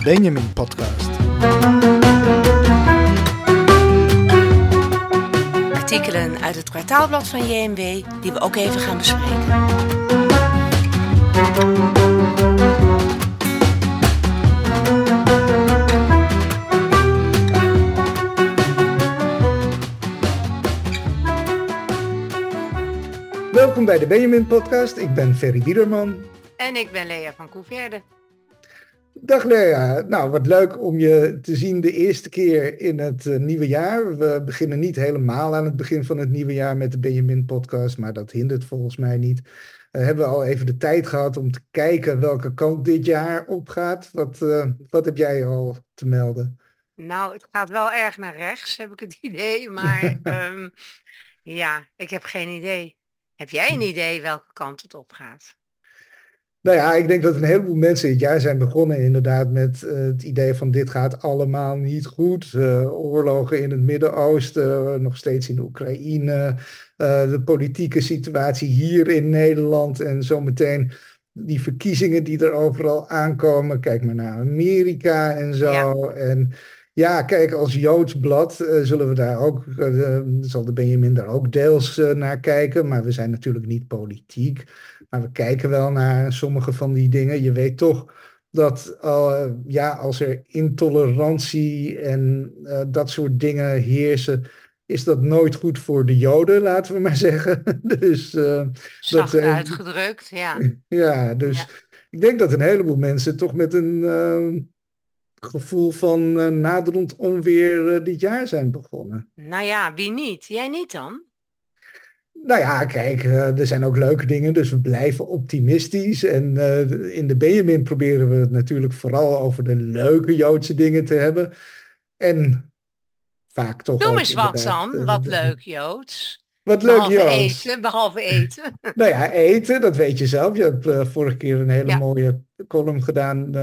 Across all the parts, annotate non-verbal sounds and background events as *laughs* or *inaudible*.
de Benjamin Podcast. Artikelen uit het kwartaalblad van JMW die we ook even gaan bespreken. Welkom bij de Benjamin Podcast. Ik ben Ferry Biederman. En ik ben Lea van Couverde. Dag Lea. Nou, wat leuk om je te zien de eerste keer in het eh, nieuwe jaar. We beginnen niet helemaal aan het begin van het nieuwe jaar met de Benjamin Podcast, maar dat hindert volgens mij niet. Uh, hebben we al even de tijd gehad om te kijken welke kant dit jaar opgaat. Wat, uh, wat heb jij al te melden? Nou, het gaat wel erg naar rechts, heb ik het *laughs* idee. Maar um, ja, ik heb geen idee. Heb jij een idee welke kant het op gaat? Nou ja, ik denk dat een heleboel mensen dit jaar zijn begonnen inderdaad met uh, het idee van dit gaat allemaal niet goed. Uh, oorlogen in het Midden-Oosten, uh, nog steeds in de Oekraïne, de politieke situatie hier in Nederland en zometeen die verkiezingen die er overal aankomen. Kijk maar naar Amerika en zo. Ja. En ja, kijk, als Joods blad zullen we daar ook, zal de Benjamin daar ook deels naar kijken, maar we zijn natuurlijk niet politiek. Maar we kijken wel naar sommige van die dingen. Je weet toch dat ja, als er intolerantie en dat soort dingen heersen, is dat nooit goed voor de Joden, laten we maar *laughs* zeggen. dus, Zacht dat, uitgedrukt, ja. *laughs* Ja, dus ja. ik denk dat een heleboel mensen toch met een gevoel van naderend onweer dit jaar zijn begonnen. Nou ja, wie niet? Jij niet dan? Nou ja, kijk, uh, er zijn ook leuke dingen, dus we blijven optimistisch. En in de Benjamin proberen we het natuurlijk vooral over de leuke Joodse dingen te hebben. En vaak toch. Noem eens wat dan, wat leuk Joods. Wat leuk behalve Joods. Eten, behalve eten. *laughs* nou ja, eten, dat weet je zelf. Je hebt vorige keer een hele ja. mooie column gedaan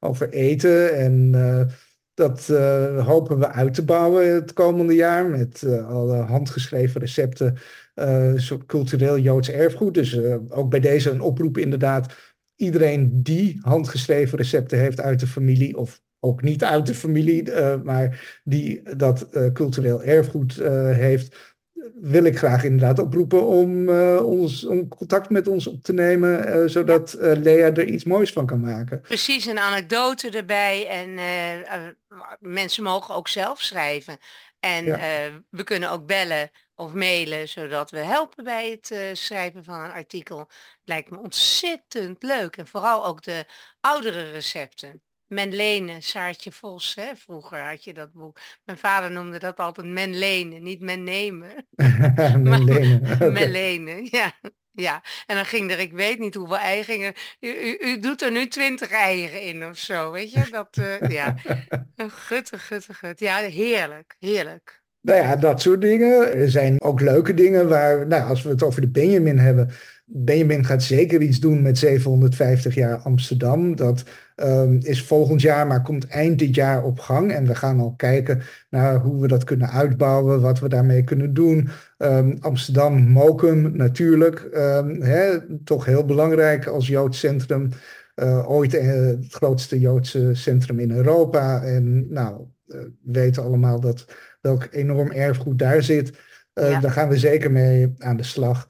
over eten. En dat hopen we uit te bouwen het komende jaar met alle handgeschreven recepten soort cultureel Joods erfgoed. Dus ook bij deze een oproep inderdaad. Iedereen die handgeschreven recepten heeft uit de familie, of ook niet uit de familie, maar die dat cultureel erfgoed heeft, wil ik graag inderdaad oproepen om, ons, om contact met ons op te nemen, zodat Lea er iets moois van kan maken. Precies, een anekdote erbij en mensen mogen ook zelf schrijven. En ja. we kunnen ook bellen of mailen, zodat we helpen bij het schrijven van een artikel. Lijkt me ontzettend leuk. En vooral ook de oudere recepten. Menlene, Saartje Vos, hè? vroeger had je dat boek. Mijn vader noemde dat altijd menlene, niet men nemen. menlene. okay. Menlene, ja. Ja, en dan ging er, ik weet niet hoeveel eieren. U, u, u doet er nu twintig eieren in of zo, weet je? Dat, uh, ja. Gutte, gutte, gut. Ja, heerlijk, heerlijk. Nou ja, dat soort dingen. Er zijn ook leuke dingen waar, nou, als we het over de Benjamin hebben. Benjamin gaat zeker iets doen met 750 jaar Amsterdam. Dat um, is volgend jaar, maar komt eind dit jaar op gang. En we gaan al kijken naar hoe we dat kunnen uitbouwen, wat we daarmee kunnen doen. Um, Amsterdam, Mokum natuurlijk. Um, hè, toch heel belangrijk als Joods centrum. Uh, ooit uh, het grootste Joodse centrum in Europa. En nou, uh, we weten allemaal dat welk enorm erfgoed daar zit. Ja. Daar gaan we zeker mee aan de slag.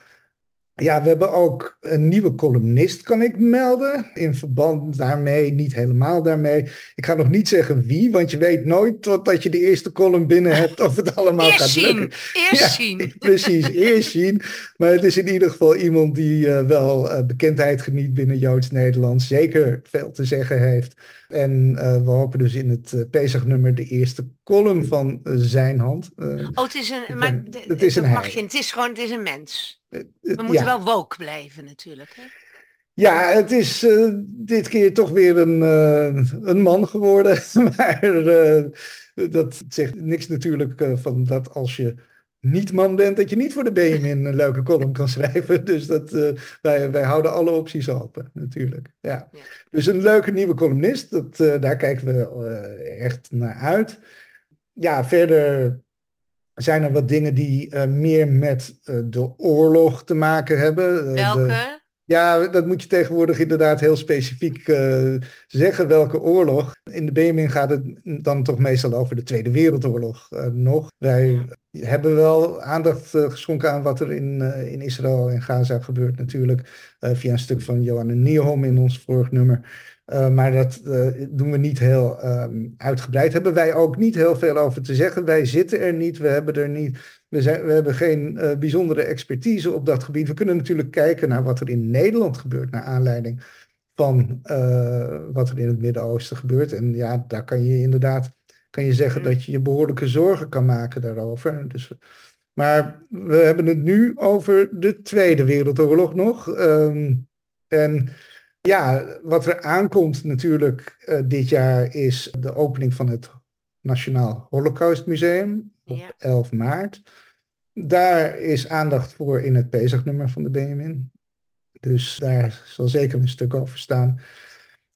Ja, we hebben ook een nieuwe columnist, kan ik melden. In verband daarmee, niet helemaal daarmee. Ik ga nog niet zeggen wie, want je weet nooit totdat je de eerste column binnen hebt of het allemaal eerst gaat zien. lukken. Eerst ja, zien. *laughs* Precies, eerst zien. Maar het is in ieder geval iemand die uh, wel uh, bekendheid geniet binnen Joods-Nederland. Zeker veel te zeggen heeft. En uh, we hopen dus in het uh, Pesach-nummer de eerste column van zijn hand. oh, het is een, maar het is een mag je, het is gewoon, het is een mens. We moeten ja. wel woke blijven natuurlijk. Hè? Ja, het is dit keer toch weer een, een man geworden. *laughs* maar dat zegt niks natuurlijk van dat als je niet man bent, dat je niet voor de Benjamin een leuke column kan *laughs* schrijven. Dus dat, wij, wij houden alle opties open, natuurlijk. Ja. ja. Dus een leuke nieuwe columnist, dat, daar kijken we echt naar uit. Ja, verder zijn er wat dingen die meer met de oorlog te maken hebben. Welke? De, Ja, dat moet je tegenwoordig inderdaad heel specifiek uh, zeggen welke oorlog. In de Benjamin gaat het dan toch meestal over de Tweede Wereldoorlog nog. Wij hebben wel aandacht geschonken aan wat er in, in Israël en Gaza gebeurt natuurlijk. via een stuk van Johanne Nierholm in ons vorig nummer. Maar dat doen we niet heel ehm, uitgebreid. Hebben wij ook niet heel veel over te zeggen. Wij zitten er niet, we hebben er niet we, zijn, we hebben geen uh, bijzondere expertise op dat gebied. We kunnen natuurlijk kijken naar wat er in Nederland gebeurt, naar aanleiding van wat er in het Midden-Oosten gebeurt. En ja, daar kan je inderdaad kan je zeggen mm. dat je je behoorlijke zorgen kan maken daarover. Dus, maar we hebben het nu over de Tweede Wereldoorlog nog. Um, en ja, wat er aankomt natuurlijk uh, dit jaar is de opening van het Nationaal Holocaust Museum op ja. 11 maart. Daar is aandacht voor in het Pezagnummer van de Benjamin. Dus daar zal zeker een stuk over staan.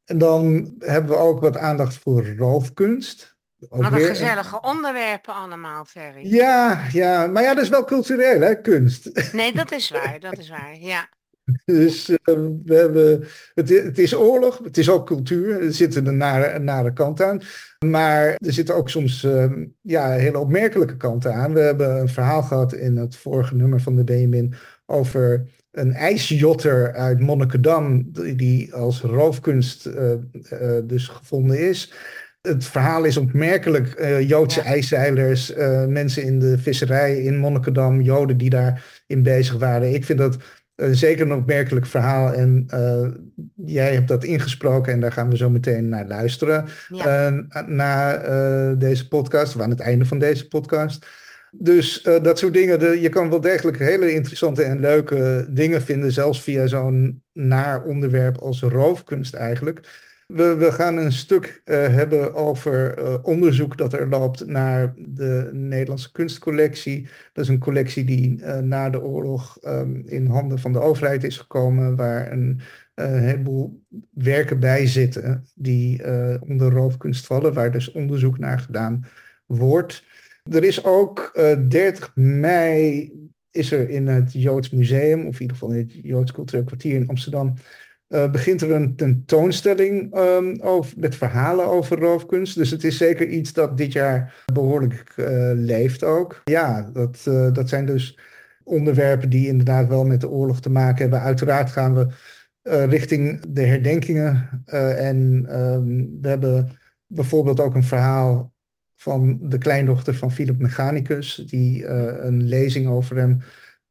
En dan hebben we ook wat aandacht voor roofkunst. Ook wat een gezellige onderwerpen allemaal, Ferry. Ja, ja, maar ja, dat is wel cultureel, hè, kunst. Nee, dat is *laughs* waar, dat is waar, ja. *laughs* Dus uh, we hebben, het, het, is oorlog, het is ook cultuur, er zit een nare, nare kant aan. Maar er zitten ook soms uh, ja, hele opmerkelijke kanten aan. We hebben een verhaal gehad in het vorige nummer van de BMIN over een ijsjotter uit Monnikendam, die als roofkunst uh, dus gevonden is. Het verhaal is opmerkelijk. Joodse ja. ijszeilers, mensen in de visserij in Monnikendam, Joden die daarin bezig waren. Ik vind dat uh, zeker een opmerkelijk verhaal. En uh, jij hebt dat ingesproken en daar gaan we zo meteen naar luisteren. Ja. Uh, na deze podcast, of aan het einde van deze podcast. Dus dat soort dingen, de, je kan wel degelijk hele interessante en leuke dingen vinden, zelfs via zo'n naar onderwerp als roofkunst eigenlijk. We, we gaan een stuk uh, hebben over uh, onderzoek dat er loopt naar de Nederlandse kunstcollectie. Dat is een collectie die uh, na de oorlog um, in handen van de overheid is gekomen, waar een heleboel werken bij zitten die onder roofkunst vallen, waar dus onderzoek naar gedaan wordt. Er is ook 30 mei is er in het Joods Museum, of in ieder geval in het Joods Cultureel Kwartier in Amsterdam, uh, begint er een tentoonstelling um, over, met verhalen over roofkunst. Dus het is zeker iets dat dit jaar behoorlijk uh, leeft ook. Ja, dat, uh, dat zijn dus onderwerpen die inderdaad wel met de oorlog te maken hebben. Uiteraard gaan we richting de herdenkingen. en um, we hebben bijvoorbeeld ook een verhaal van de kleindochter van Philip Mechanicus, die een lezing over hem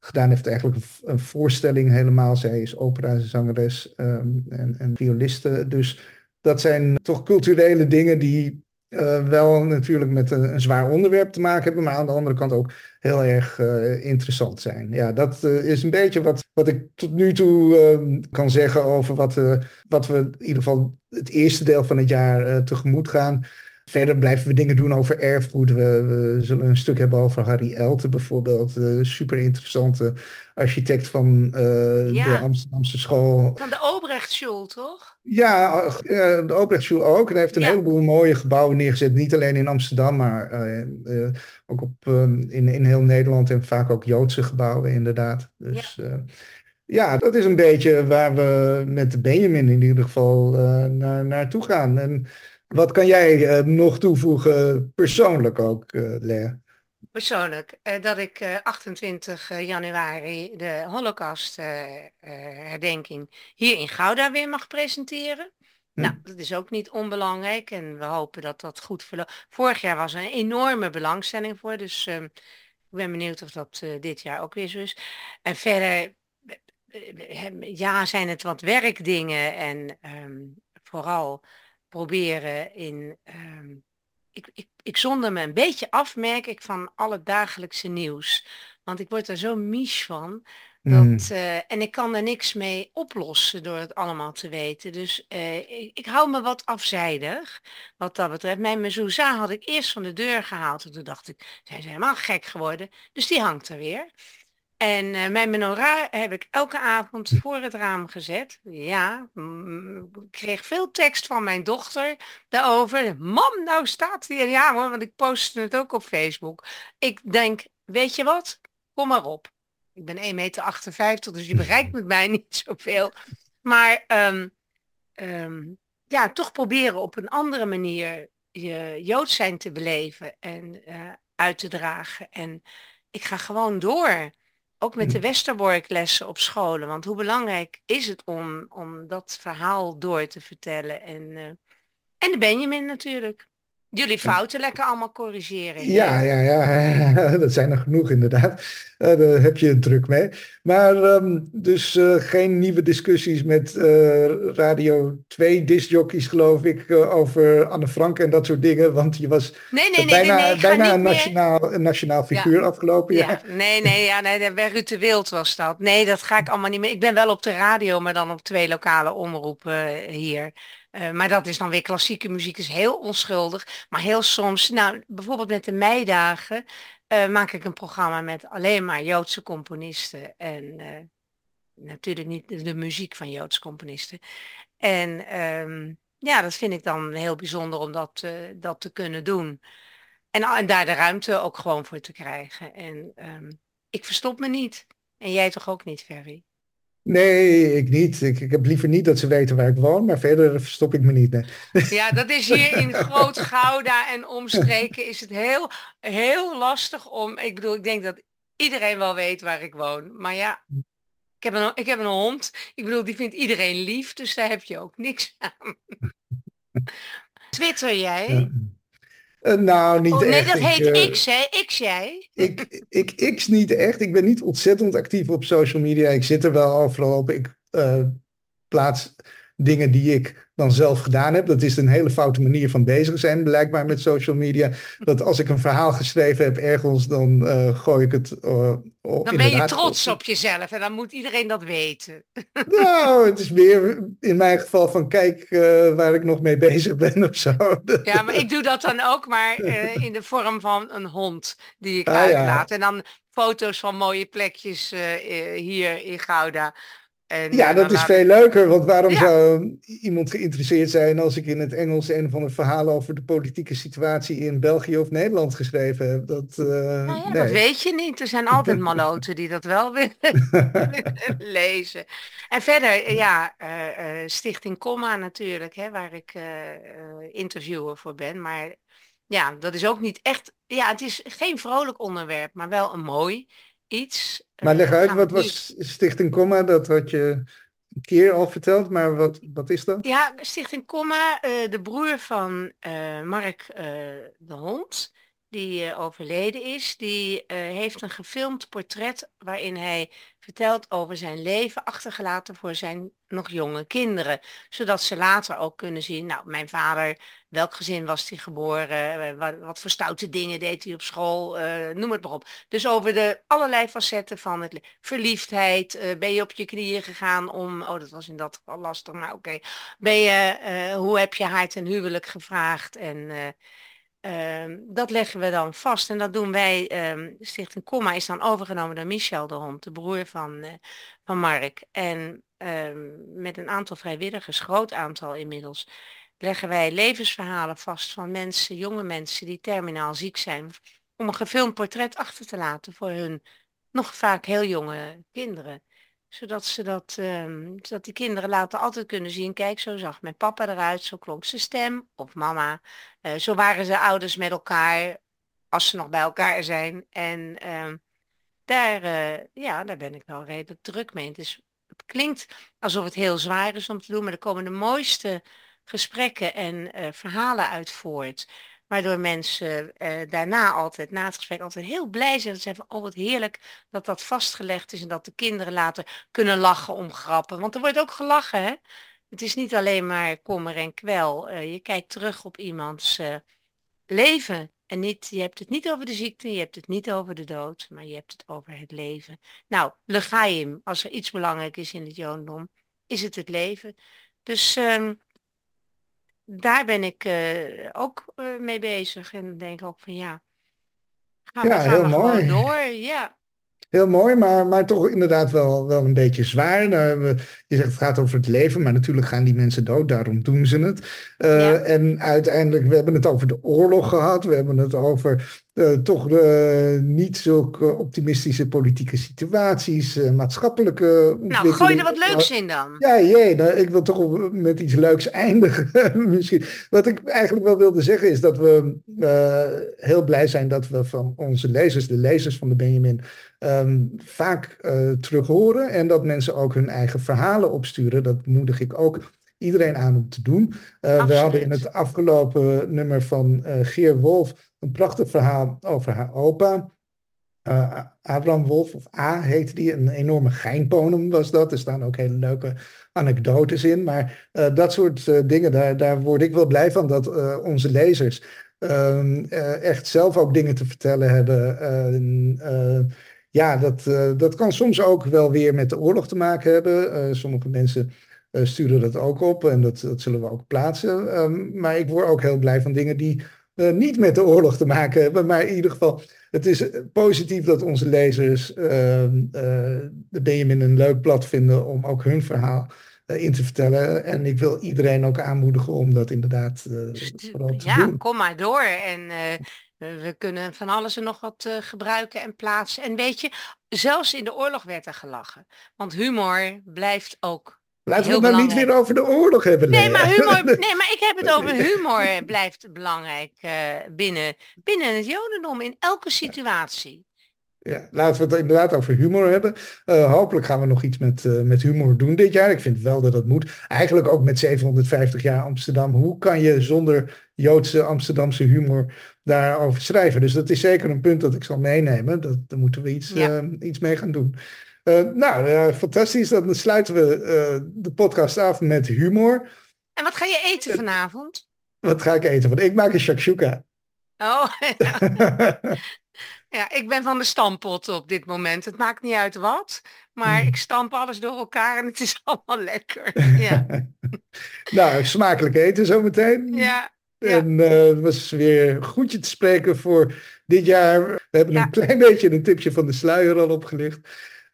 gedaan heeft eigenlijk een, voorstelling helemaal. Zij is operazangeres um, en, en violiste. Dus dat zijn toch culturele dingen die uh, wel natuurlijk met een, zwaar onderwerp te maken hebben, maar aan de andere kant ook heel erg uh, interessant zijn. Ja, dat uh, is een beetje wat, wat ik tot nu toe ehm, kan zeggen over wat, wat we in ieder geval het eerste deel van het jaar tegemoet gaan. Verder blijven we dingen doen over erfgoed. We, we zullen een stuk hebben over Harry Elten bijvoorbeeld. De super interessante architect van uh, de Amsterdamse school. Van de Obrechtschool, toch? Ja, uh, de Obrechtschool ook. En hij heeft een heleboel mooie gebouwen neergezet. Niet alleen in Amsterdam, maar uh, ook op, in, in heel Nederland. En vaak ook Joodse gebouwen inderdaad. Dus ja. ja, dat is een beetje waar we met Benjamin in ieder geval naar, naartoe gaan. En wat kan jij uh, nog toevoegen, persoonlijk ook, uh, Lea? Persoonlijk, uh, dat ik 28 januari de Holocaust-herdenking hier in Gouda weer mag presenteren. Hm. Nou, dat is ook niet onbelangrijk en we hopen dat dat goed verloopt. Vorig jaar was er een enorme belangstelling voor, dus ehm, ik ben benieuwd of dat dit jaar ook weer zo is. En verder, ja, zijn het wat werkdingen en um, vooral proberen in. Ehm, ik, ik, ik zonder me een beetje af, merk ik, van alle dagelijkse nieuws. Want ik word er zo mies van. Dat, mm. uh, en ik kan er niks mee oplossen door het allemaal te weten. Dus uh, ik, ik, hou me wat afzijdig wat dat betreft. Mijn mezouza had ik eerst van de deur gehaald. En toen dacht ik, zijn ze helemaal gek geworden. Dus die hangt er weer. En uh, mijn menorah heb ik elke avond voor het raam gezet. Ja, ik kreeg veel tekst van mijn dochter daarover. Mam, nou staat hier. Ja hoor, want ik postte het ook op Facebook. Ik denk, weet je wat? Kom maar op. ik ben 1,58 meter, dus je bereikt met mij niet zoveel. Maar um, um, ja, toch proberen op een andere manier je Joods zijn te beleven en uh, uit te dragen. En ik ga gewoon door. Ook met de. Westerbork-lessen op scholen. Want hoe belangrijk is het om, om dat verhaal door te vertellen? En, uh, en de Benjamin natuurlijk. Jullie fouten lekker allemaal corrigeren. Ja, ja, ja, *laughs* dat zijn er genoeg inderdaad. Uh, daar heb je druk mee. Maar um, dus uh, geen nieuwe discussies met uh, Radio 2 discjockeys geloof ik over Anne Frank en dat soort dingen. Want je was nee, nee, nee, bijna, nee, nee, bijna een, nationaal, een nationaal figuur ja. afgelopen jaar. Ja, nee, nee, ja, nee, Ruud de Wild was dat. Nee, dat ga ik allemaal niet meer. Ik ben wel op de radio, maar dan op twee lokale omroepen hier. Uh, maar dat is dan weer klassieke muziek, is heel onschuldig. Maar heel soms, nou bijvoorbeeld met de meidagen, uh, maak ik een programma met alleen maar Joodse componisten. En uh, natuurlijk niet de muziek van Joodse componisten. En um, ja, dat vind ik dan heel bijzonder om dat, dat te kunnen doen. En, daar de ruimte ook gewoon voor te krijgen. En um, ik verstop me niet. En jij toch ook niet, Ferry? Nee, ik niet. Ik, ik heb liever niet dat ze weten waar ik woon, maar verder verstop ik me niet. Nee. Ja, dat is hier in *laughs* Groot Gouda en omstreken is het heel, heel lastig om. Ik bedoel, ik denk dat iedereen wel weet waar ik woon. Maar ja, ik heb een, ik heb een hond. Ik bedoel, die vindt iedereen lief, dus daar heb je ook niks aan. *laughs* Twitter jij? Ja. Uh, nou, niet oh, nee, echt. dat heet ik, uh, X, hè? X jij? Ik, ik X niet echt. Ik ben niet ontzettend actief op social media. Ik zit er wel overal op. Ik uh, plaats dingen die ik dan zelf gedaan heb. Dat is een hele foute manier van bezig zijn, blijkbaar met social media. Dat als ik een verhaal geschreven heb ergens, dan uh, gooi ik het. Uh, dan ben je trots op jezelf en dan moet iedereen dat weten. *laughs* Nou, het is meer in mijn geval van kijk uh, waar ik nog mee bezig ben of zo. Ja, maar ik doe dat dan ook maar in de vorm van een hond die ik ah, uitlaat. Ja. En dan foto's van mooie plekjes hier in Gouda. En, ja, dat is veel leuker, want waarom zou iemand geïnteresseerd zijn als ik in het Engels een van de verhalen over de politieke situatie in België of Nederland geschreven heb? Dat, uh, nou ja, nee. dat weet je niet. Er zijn altijd *laughs* maloten die dat wel willen *laughs* lezen. En verder, ja, uh, uh, Stichting Comma natuurlijk, hè, waar ik interviewer voor ben. Maar ja, dat is ook niet echt, ja, het is geen vrolijk onderwerp, maar wel een mooi iets. Maar leg uit, wat was Stichting Comma? Dat had je een keer al verteld, maar wat, wat is dat? Ja, Stichting Comma, uh, de broer van uh, Mark uh, de Hond, die overleden is, die heeft een gefilmd portret waarin hij vertelt over zijn leven achtergelaten voor zijn nog jonge kinderen. Zodat ze later ook kunnen zien, nou, mijn vader, welk gezin was hij geboren, eh, wat, wat voor stoute dingen deed hij op school, uh, noem het maar op. Dus over de allerlei facetten van het verliefdheid, uh, ben je op je knieën gegaan om, oh dat was in dat geval lastig, maar oké. Ben je, hoe heb je haar ten huwelijk gevraagd en... Uh, dat leggen we dan vast en dat doen wij. Um, Stichting Comma is dan overgenomen door Michel de Hond, de broer van, van Mark. En um, met een aantal vrijwilligers, groot aantal inmiddels, leggen wij levensverhalen vast van mensen, jonge mensen die terminaal ziek zijn, om een gefilmd portret achter te laten voor hun nog vaak heel jonge kinderen zodat ze dat, um, zodat die kinderen later altijd kunnen zien, kijk, zo zag mijn papa eruit, zo klonk zijn stem, of mama. Uh, zo waren ze ouders met elkaar, als ze nog bij elkaar zijn. En um, daar, uh, ja, daar ben ik wel redelijk druk mee. Het klinkt alsof het heel zwaar is om te doen, maar er komen de mooiste gesprekken en uh, verhalen uit voort. Waardoor mensen uh, daarna altijd, na het gesprek, altijd heel blij zijn. Ze van, oh wat heerlijk dat dat vastgelegd is. En dat de kinderen later kunnen lachen om grappen. Want er wordt ook gelachen, hè. Het is niet alleen maar kommer en kwel. Uh, je kijkt terug op iemands leven. En niet, je hebt het niet over de ziekte, je hebt het niet over de dood, maar je hebt het over het leven. Nou, legaim, als er iets belangrijk is in het jodendom, is het het leven. Dus uh, daar ben ik uh, ook uh, mee bezig. En denk ook van ja, gaan ja, we, gaan heel we mooi. gewoon door. Ja. Heel mooi, maar, maar toch inderdaad wel, wel een beetje zwaar. Nou, je zegt het gaat over het leven, maar natuurlijk gaan die mensen dood, daarom doen ze het. Uh, ja. En uiteindelijk, we hebben het over de oorlog gehad, we hebben het over toch niet zulke optimistische politieke situaties, maatschappelijke Nou, gooi er wat leuks in dan. Ja, jee, nou, ik wil toch met iets leuks eindigen *laughs* misschien. Wat ik eigenlijk wel wilde zeggen is dat we heel blij zijn dat we van onze lezers, de lezers van de Benjamin, ehm, vaak terug horen en dat mensen ook hun eigen verhalen opsturen. Dat moedig ik ook iedereen aan om te doen. Uh, we hadden in het afgelopen nummer van uh, Geer Wolf een prachtig verhaal over haar opa. Uh, Abraham Wolf, of A heette die, een enorme geinponem was dat. Er staan ook hele leuke anekdotes in. Maar dat soort dingen, daar, daar word ik wel blij van dat onze lezers ehm, echt zelf ook dingen te vertellen hebben. ja, dat, dat kan soms ook wel weer met de oorlog te maken hebben. sommige mensen uh, sturen dat ook op en dat, dat zullen we ook plaatsen. Ehm, maar ik word ook heel blij van dingen die uh, niet met de oorlog te maken hebben. Maar in ieder geval, het is eh, positief dat onze lezers uh, de Benjamin een leuk blad vinden om ook hun verhaal in te vertellen. En ik wil iedereen ook aanmoedigen om dat inderdaad vooral te ja, doen. Ja, kom maar door. En we kunnen van alles en nog wat gebruiken en plaatsen. En weet je, zelfs in de oorlog werd er gelachen. Want humor blijft ook Laten we het maar niet weer over de oorlog hebben. Nee, maar, humor, *laughs* nee, maar ik heb het over humor blijft belangrijk uh, binnen, binnen het jodendom in elke situatie. Ja, laten we het inderdaad over humor hebben. Uh, hopelijk gaan we nog iets met, uh, met humor doen dit jaar. Ik vind wel dat dat moet. Eigenlijk ook met 750 jaar Amsterdam. Hoe kan je zonder Joodse Amsterdamse humor daarover schrijven? Dus dat is zeker een punt dat ik zal meenemen. Dat, daar moeten we iets, ja. iets mee gaan doen. Uh, nou, uh, fantastisch. Dan sluiten we uh, de podcast af met humor. En wat ga je eten vanavond? Wat ga ik eten? Want ik maak een shakshuka. Oh, *laughs* ja. *laughs* ja. ik ben van de stampot op dit moment. Het maakt niet uit wat. Maar ik stamp alles door elkaar en het is *laughs* allemaal lekker. Ja. nou, smakelijk eten zometeen. Ja. En het was weer goed je te spreken voor dit jaar. We hebben een klein beetje een tipje van de sluier al opgelicht.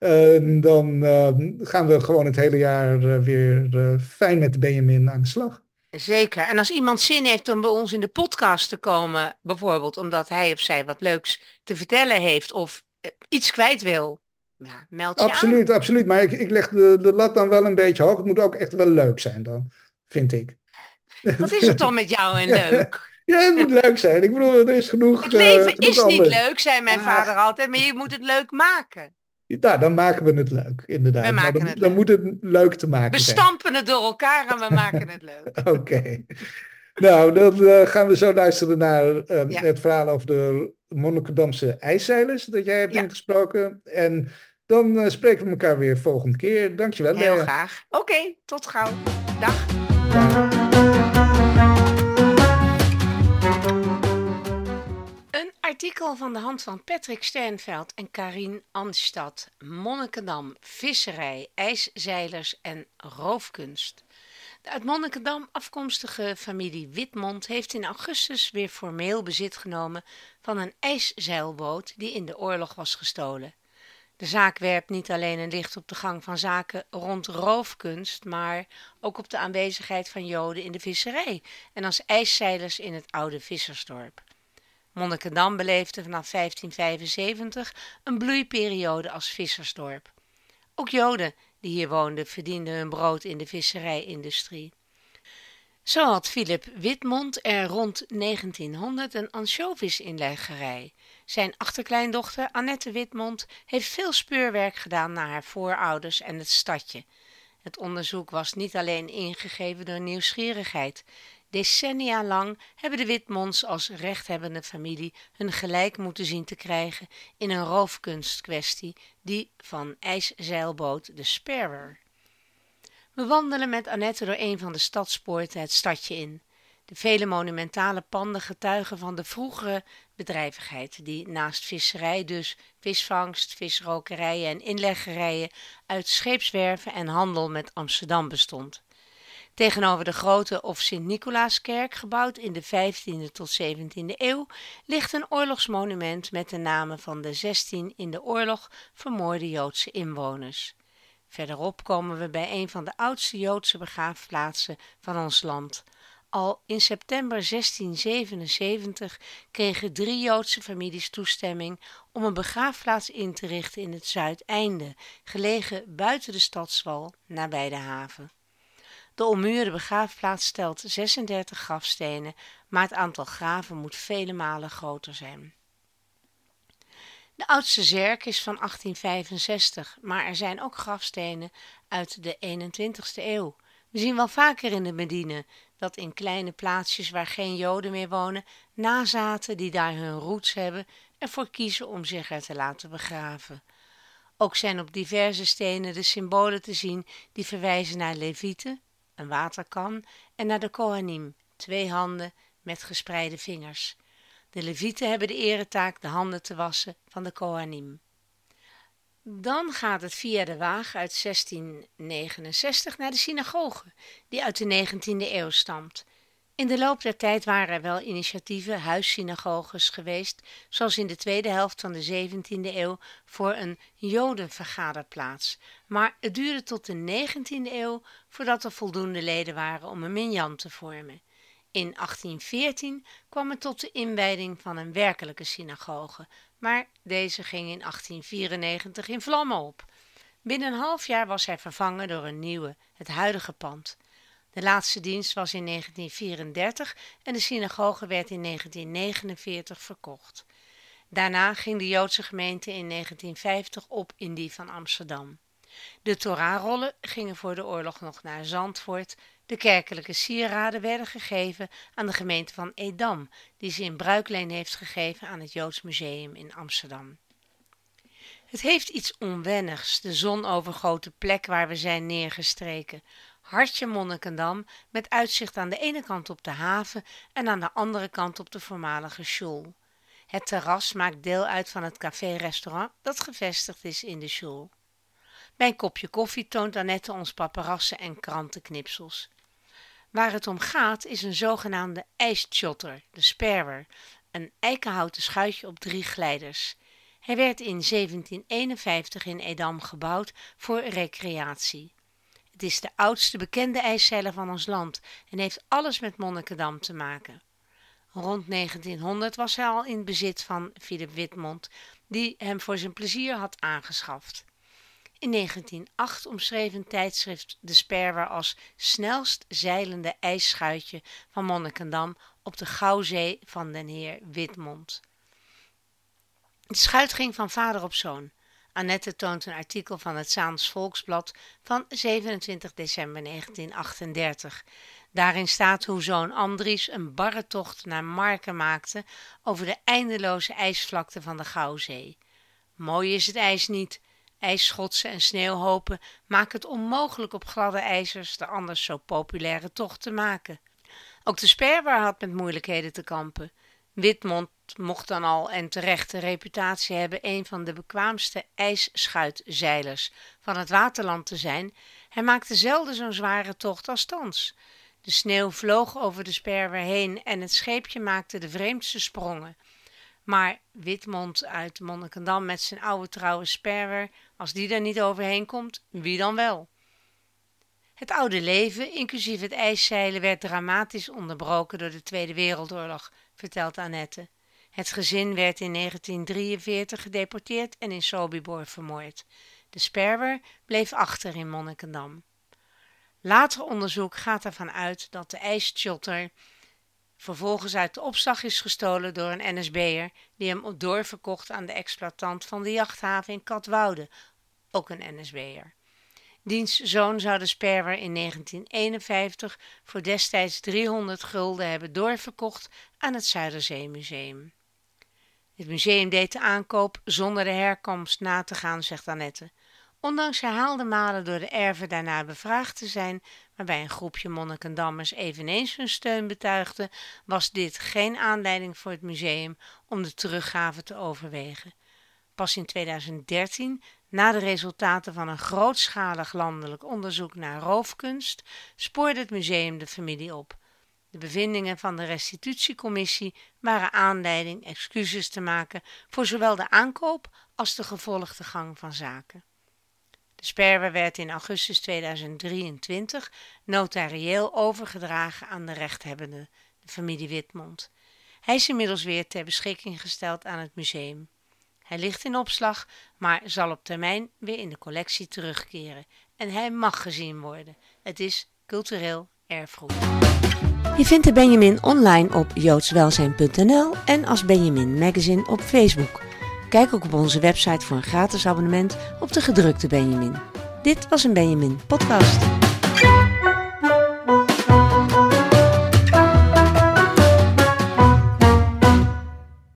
En dan ehm, gaan we gewoon het hele jaar eh, weer eh, fijn met de Benjamin aan de slag. Zeker. En als iemand zin heeft om bij ons in de podcast te komen, bijvoorbeeld omdat hij of zij wat leuks te vertellen heeft of eh, iets kwijt wil, ja, meld je absoluut, aan. Absoluut, maar ik, ik leg de, de lat dan wel een beetje hoog. Het moet ook echt wel leuk zijn dan, vind ik. Wat is het dan met jou en *laughs* leuk? Ja, het moet leuk zijn. Ik bedoel, er is genoeg. Het leven uh, is niet leuk, zei mijn vader altijd, maar je moet het leuk maken. Ja, dan maken we het leuk, inderdaad. We maken dan, het dan leuk. moet het leuk te maken We zijn. stampen het door elkaar en we *laughs* maken het leuk. Oké. Nou, dan uh, gaan we zo luisteren naar uh, Ja. het verhaal over de Monnikendamse ijszeilers dat jij hebt Ja. ingesproken. En dan uh, spreken we elkaar weer volgende keer. Dankjewel, Heel Lea. graag. Oké, tot gauw. Dag. Artikel van de hand van Patrick Sternveld en Karin Anstad. Monnikendam, visserij, ijszeilers en roofkunst. De uit Monnikendam afkomstige familie Witmond heeft in augustus weer formeel bezit genomen van een ijszeilboot die in de oorlog was gestolen. De zaak werpt niet alleen een licht op de gang van zaken rond roofkunst, maar ook op de aanwezigheid van Joden in de visserij en als ijszeilers in het oude vissersdorp. Monnikendam beleefde vanaf 1575 een bloeiperiode als vissersdorp. Ook Joden die hier woonden verdienden hun brood in de visserijindustrie. Zo had Philip Witmond er rond 1900 een ansjovisinleggerij. Zijn achterkleindochter Annette Witmond heeft veel speurwerk gedaan naar haar voorouders en het stadje. Het onderzoek was niet alleen ingegeven door nieuwsgierigheid. Decennia lang hebben de Witmonds als rechthebbende familie hun gelijk moeten zien te krijgen in een roofkunstkwestie, die van ijszeilboot de Sparrow. We wandelen met Annette door een van de stadspoorten het stadje in. De vele monumentale panden getuigen van de vroegere bedrijvigheid, die naast visserij dus visvangst, visrokerijen en inleggerijen uit scheepswerven en handel met Amsterdam bestond. Tegenover de grote of Sint-Nicolaaskerk, gebouwd in de 15e tot 17e eeuw, ligt een oorlogsmonument met de namen van de 16 in de oorlog vermoorde Joodse inwoners. Verderop komen we bij een van de oudste Joodse begraafplaatsen van ons land. Al in september 1677 kregen drie Joodse families toestemming om een begraafplaats in te richten in het Zuideinde, gelegen buiten de stadswal, nabij de haven. De ommuurde begraafplaats stelt 36 grafstenen, maar het aantal graven moet vele malen groter zijn. De oudste zerk is van 1865, maar er zijn ook grafstenen uit de 21ste eeuw. We zien wel vaker in de Medine dat in kleine plaatsjes waar geen Joden meer wonen, nazaten die daar hun roots hebben, ervoor kiezen om zich er te laten begraven. Ook zijn op diverse stenen de symbolen te zien die verwijzen naar Levieten, een waterkan, en naar de Kohanim, twee handen met gespreide vingers. De Levieten hebben de eretaak de handen te wassen van de Kohanim. Dan gaat het via de Waag uit 1669 naar de synagoge, die uit de 19e eeuw stamt. In de loop der tijd waren er wel initiatieven, huissynagoges geweest, zoals in de tweede helft van de 17e eeuw voor een jodenvergaderplaats. Maar het duurde tot de 19e eeuw voordat er voldoende leden waren om een minjan te vormen. In 1814 kwam het tot de inwijding van een werkelijke synagoge, maar deze ging in 1894 in vlammen op. Binnen een half jaar was hij vervangen door een nieuwe, het huidige pand. De laatste dienst was in 1934 en de synagoge werd in 1949 verkocht. Daarna ging de Joodse gemeente in 1950 op in die van Amsterdam. De Torahrollen gingen voor de oorlog nog naar Zandvoort. De kerkelijke sieraden werden gegeven aan de gemeente van Edam, die ze in bruikleen heeft gegeven aan het Joods Museum in Amsterdam. Het heeft iets onwennigs, de zonovergoten plek waar we zijn neergestreken. Hartje Monnikendam, met uitzicht aan de ene kant op de haven en aan de andere kant op de voormalige school. Het terras maakt deel uit van het café-restaurant dat gevestigd is in de school. Bij een kopje koffie toont Annette ons paparassen en krantenknipsels. Waar het om gaat is een zogenaamde ijschotter, de sperwer, een eikenhouten schuitje op drie glijders. Hij werd in 1751 in Edam gebouwd voor recreatie. Het is de oudste bekende ijszeiler van ons land en heeft alles met Monnikendam te maken. Rond 1900 was hij al in bezit van Philip Witmond, die hem voor zijn plezier had aangeschaft. In 1908 omschreef een tijdschrift de Sperwer als snelst zeilende ijsschuitje van Monnikendam op de Gouwzee van den heer Witmond. De schuit ging van vader op zoon. Annette toont een artikel van het Zaans Volksblad van 27 december 1938. Daarin staat hoe zoon Andries een barre tocht naar Marken maakte over de eindeloze ijsvlakte van de Gouwzee. Mooi is het ijs niet, ijsschotsen en sneeuwhopen maken het onmogelijk op gladde ijzers de anders zo populaire tocht te maken. Ook de sperwer had met moeilijkheden te kampen. Witmond mocht dan al en terecht de reputatie hebben een van de bekwaamste ijsschuitzeilers van het waterland te zijn. Hij maakte zelden zo'n zware tocht als thans. De sneeuw vloog over de sperwer heen en het scheepje maakte de vreemdste sprongen. Maar Witmond uit Monnikendam met zijn oude trouwe sperwer, als die er niet overheen komt, wie dan wel? Het oude leven, inclusief het ijszeilen, werd dramatisch onderbroken door de Tweede Wereldoorlog, vertelt Annette. Het gezin werd in 1943 gedeporteerd en in Sobibor vermoord. De sperwer bleef achter in Monnikendam. Later onderzoek gaat ervan uit dat de ijsschotter vervolgens uit de opslag is gestolen door een NSB'er die hem doorverkocht aan de exploitant van de jachthaven in Katwoude, ook een NSB'er. Diens zoon zou de sperwer in 1951 voor destijds 300 gulden hebben doorverkocht aan het Zuiderzeemuseum. Het museum deed de aankoop zonder de herkomst na te gaan, zegt Annette. Ondanks herhaalde malen door de erven daarna bevraagd te zijn, waarbij een groepje monnikendammers eveneens hun steun betuigde, was dit geen aanleiding voor het museum om de teruggave te overwegen. Pas in 2013, na de resultaten van een grootschalig landelijk onderzoek naar roofkunst, spoorde het museum de familie op. De bevindingen van de restitutiecommissie waren aanleiding excuses te maken voor zowel de aankoop als de gevolgde gang van zaken. Sperwer werd in augustus 2023 notarieel overgedragen aan de rechthebbende, de familie Witmond. Hij is inmiddels weer ter beschikking gesteld aan het museum. Hij ligt in opslag, maar zal op termijn weer in de collectie terugkeren. En hij mag gezien worden. Het is cultureel erfgoed. Je vindt de Benjamin online op joodswelzijn.nl en als Benjamin Magazine op Facebook. Kijk ook op onze website voor een gratis abonnement op de gedrukte Benjamin. Dit was een Benjamin podcast.